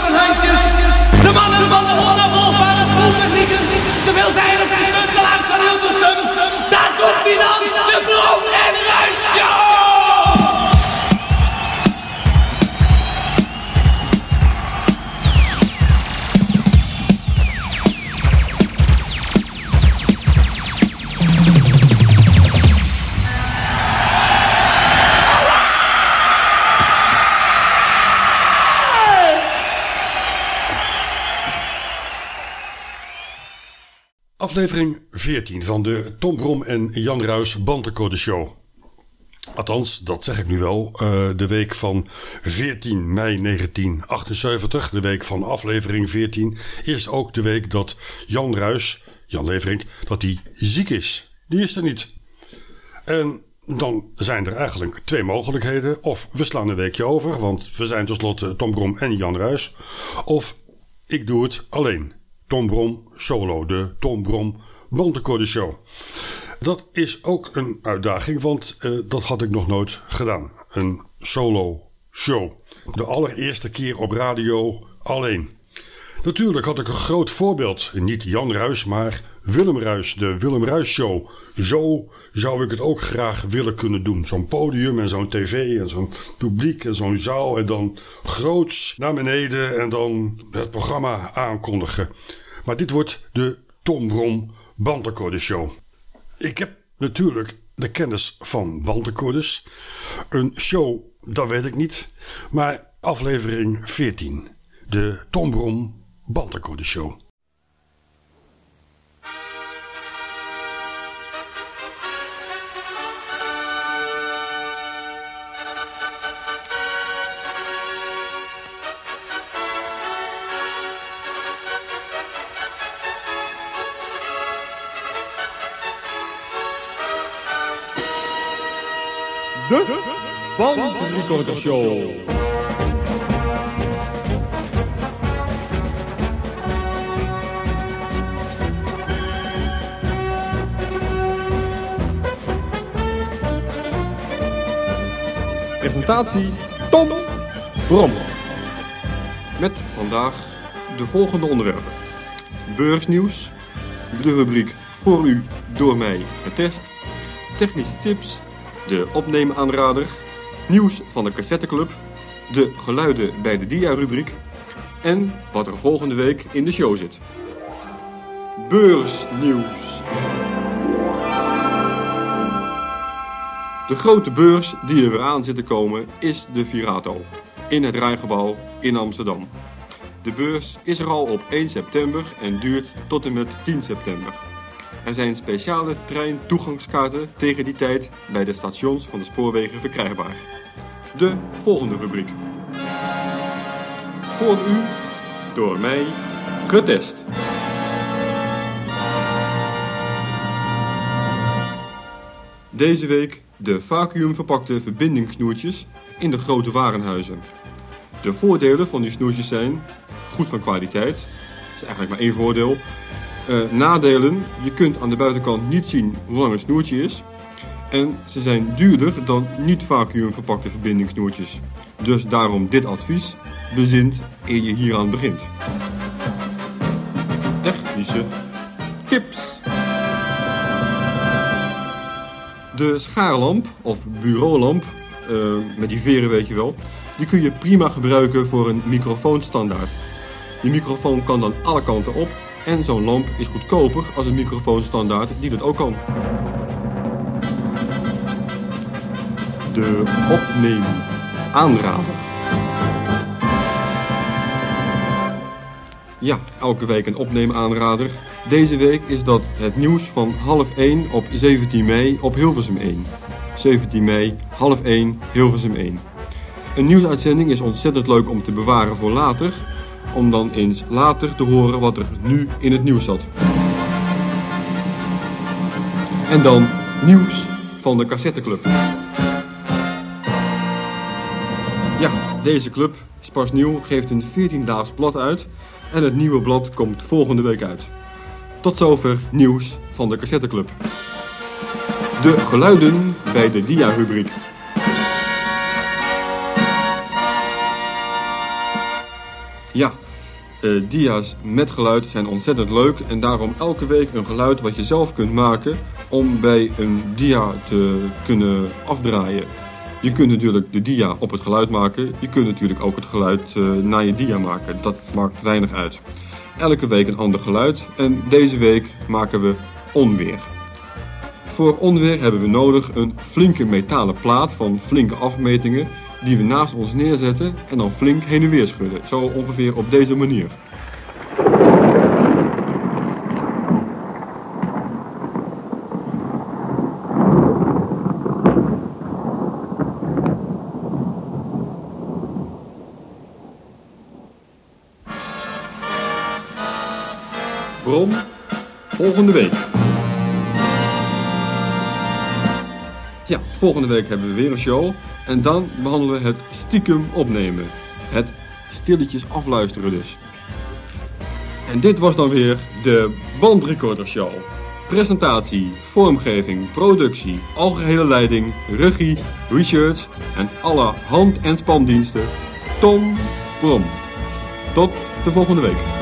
klappenhandjes. De mannen van de onafvolgbare spoeltechnieken. zijn zij zijn stuntelaars van Hilversum. Daar komt hij dan. Aflevering 14 van de Tom Brom en Jan Ruis Bantencode Show. Althans, dat zeg ik nu wel. Uh, de week van 14 mei 1978, de week van aflevering 14, is ook de week dat Jan Ruis, Jan Leverink, dat hij ziek is. Die is er niet. En dan zijn er eigenlijk twee mogelijkheden. Of we slaan een weekje over, want we zijn tenslotte Tom Brom en Jan Ruis. Of ik doe het alleen. Tom Brom solo, de Tom Brom. Dat is ook een uitdaging, want uh, dat had ik nog nooit gedaan. Een solo show. De allereerste keer op radio alleen. Natuurlijk had ik een groot voorbeeld. Niet Jan Ruis, maar Willem Ruis, de Willem Ruis Show. Zo zou ik het ook graag willen kunnen doen. Zo'n podium en zo'n tv en zo'n publiek en zo'n zaal. En dan groots naar beneden en dan het programma aankondigen. Maar dit wordt de Tom Brom Show. Ik heb natuurlijk de kennis van bandrecordes. Een show, dat weet ik niet. Maar aflevering 14. De Tom Brom Show. De Bandrecorder Show. Presentatie Tom Brom. Met vandaag de volgende onderwerpen. Beursnieuws, de rubriek voor u door mij getest, technische tips de opneemaanrader, nieuws van de cassetteclub, de geluiden bij de dia-rubriek en wat er volgende week in de show zit. Beursnieuws. De grote beurs die er weer aan zit te komen is de Virato in het Rijngebouw in Amsterdam. De beurs is er al op 1 september en duurt tot en met 10 september. Er zijn speciale treintoegangskaarten tegen die tijd bij de stations van de spoorwegen verkrijgbaar. De volgende rubriek. Voor u, door mij, getest. Deze week de vacuümverpakte verbindingssnoertjes in de grote warenhuizen. De voordelen van die snoertjes zijn goed van kwaliteit. Dat is eigenlijk maar één voordeel. Uh, nadelen, je kunt aan de buitenkant niet zien hoe lang het snoertje is. En ze zijn duurder dan niet vacuüm verpakte verbindingssnoertjes. Dus daarom dit advies, bezint eer je hieraan begint. Technische tips. De schaarlamp of bureaulamp, uh, met die veren weet je wel, die kun je prima gebruiken voor een microfoonstandaard. Die microfoon kan dan alle kanten op en zo'n lamp is goedkoper als een microfoonstandaard die dat ook kan. De opneem aanrader. Ja, elke week een opneemaanrader. Deze week is dat het nieuws van half 1 op 17 mei op Hilversum 1. 17 mei, half 1, Hilversum 1. Een nieuwsuitzending is ontzettend leuk om te bewaren voor later om dan eens later te horen wat er nu in het nieuws zat. En dan nieuws van de Cassetteclub. Ja, deze club is pas nieuw, geeft een 14-daags blad uit en het nieuwe blad komt volgende week uit. Tot zover nieuws van de Cassetteclub. De geluiden bij de dia-rubriek. Ja, uh, dia's met geluid zijn ontzettend leuk en daarom elke week een geluid wat je zelf kunt maken om bij een dia te kunnen afdraaien. Je kunt natuurlijk de dia op het geluid maken, je kunt natuurlijk ook het geluid uh, naar je dia maken. Dat maakt weinig uit. Elke week een ander geluid en deze week maken we onweer. Voor onweer hebben we nodig een flinke metalen plaat van flinke afmetingen die we naast ons neerzetten en dan flink heen en weer schudden. Zo ongeveer op deze manier. Bron volgende week. Ja, volgende week hebben we weer een show. En dan behandelen we het stiekem opnemen. Het stilletjes afluisteren dus. En dit was dan weer de Bandrecorder Show. Presentatie, vormgeving, productie, algehele leiding, regie, research en alle hand- en spandiensten. Tom Brom. Tot de volgende week.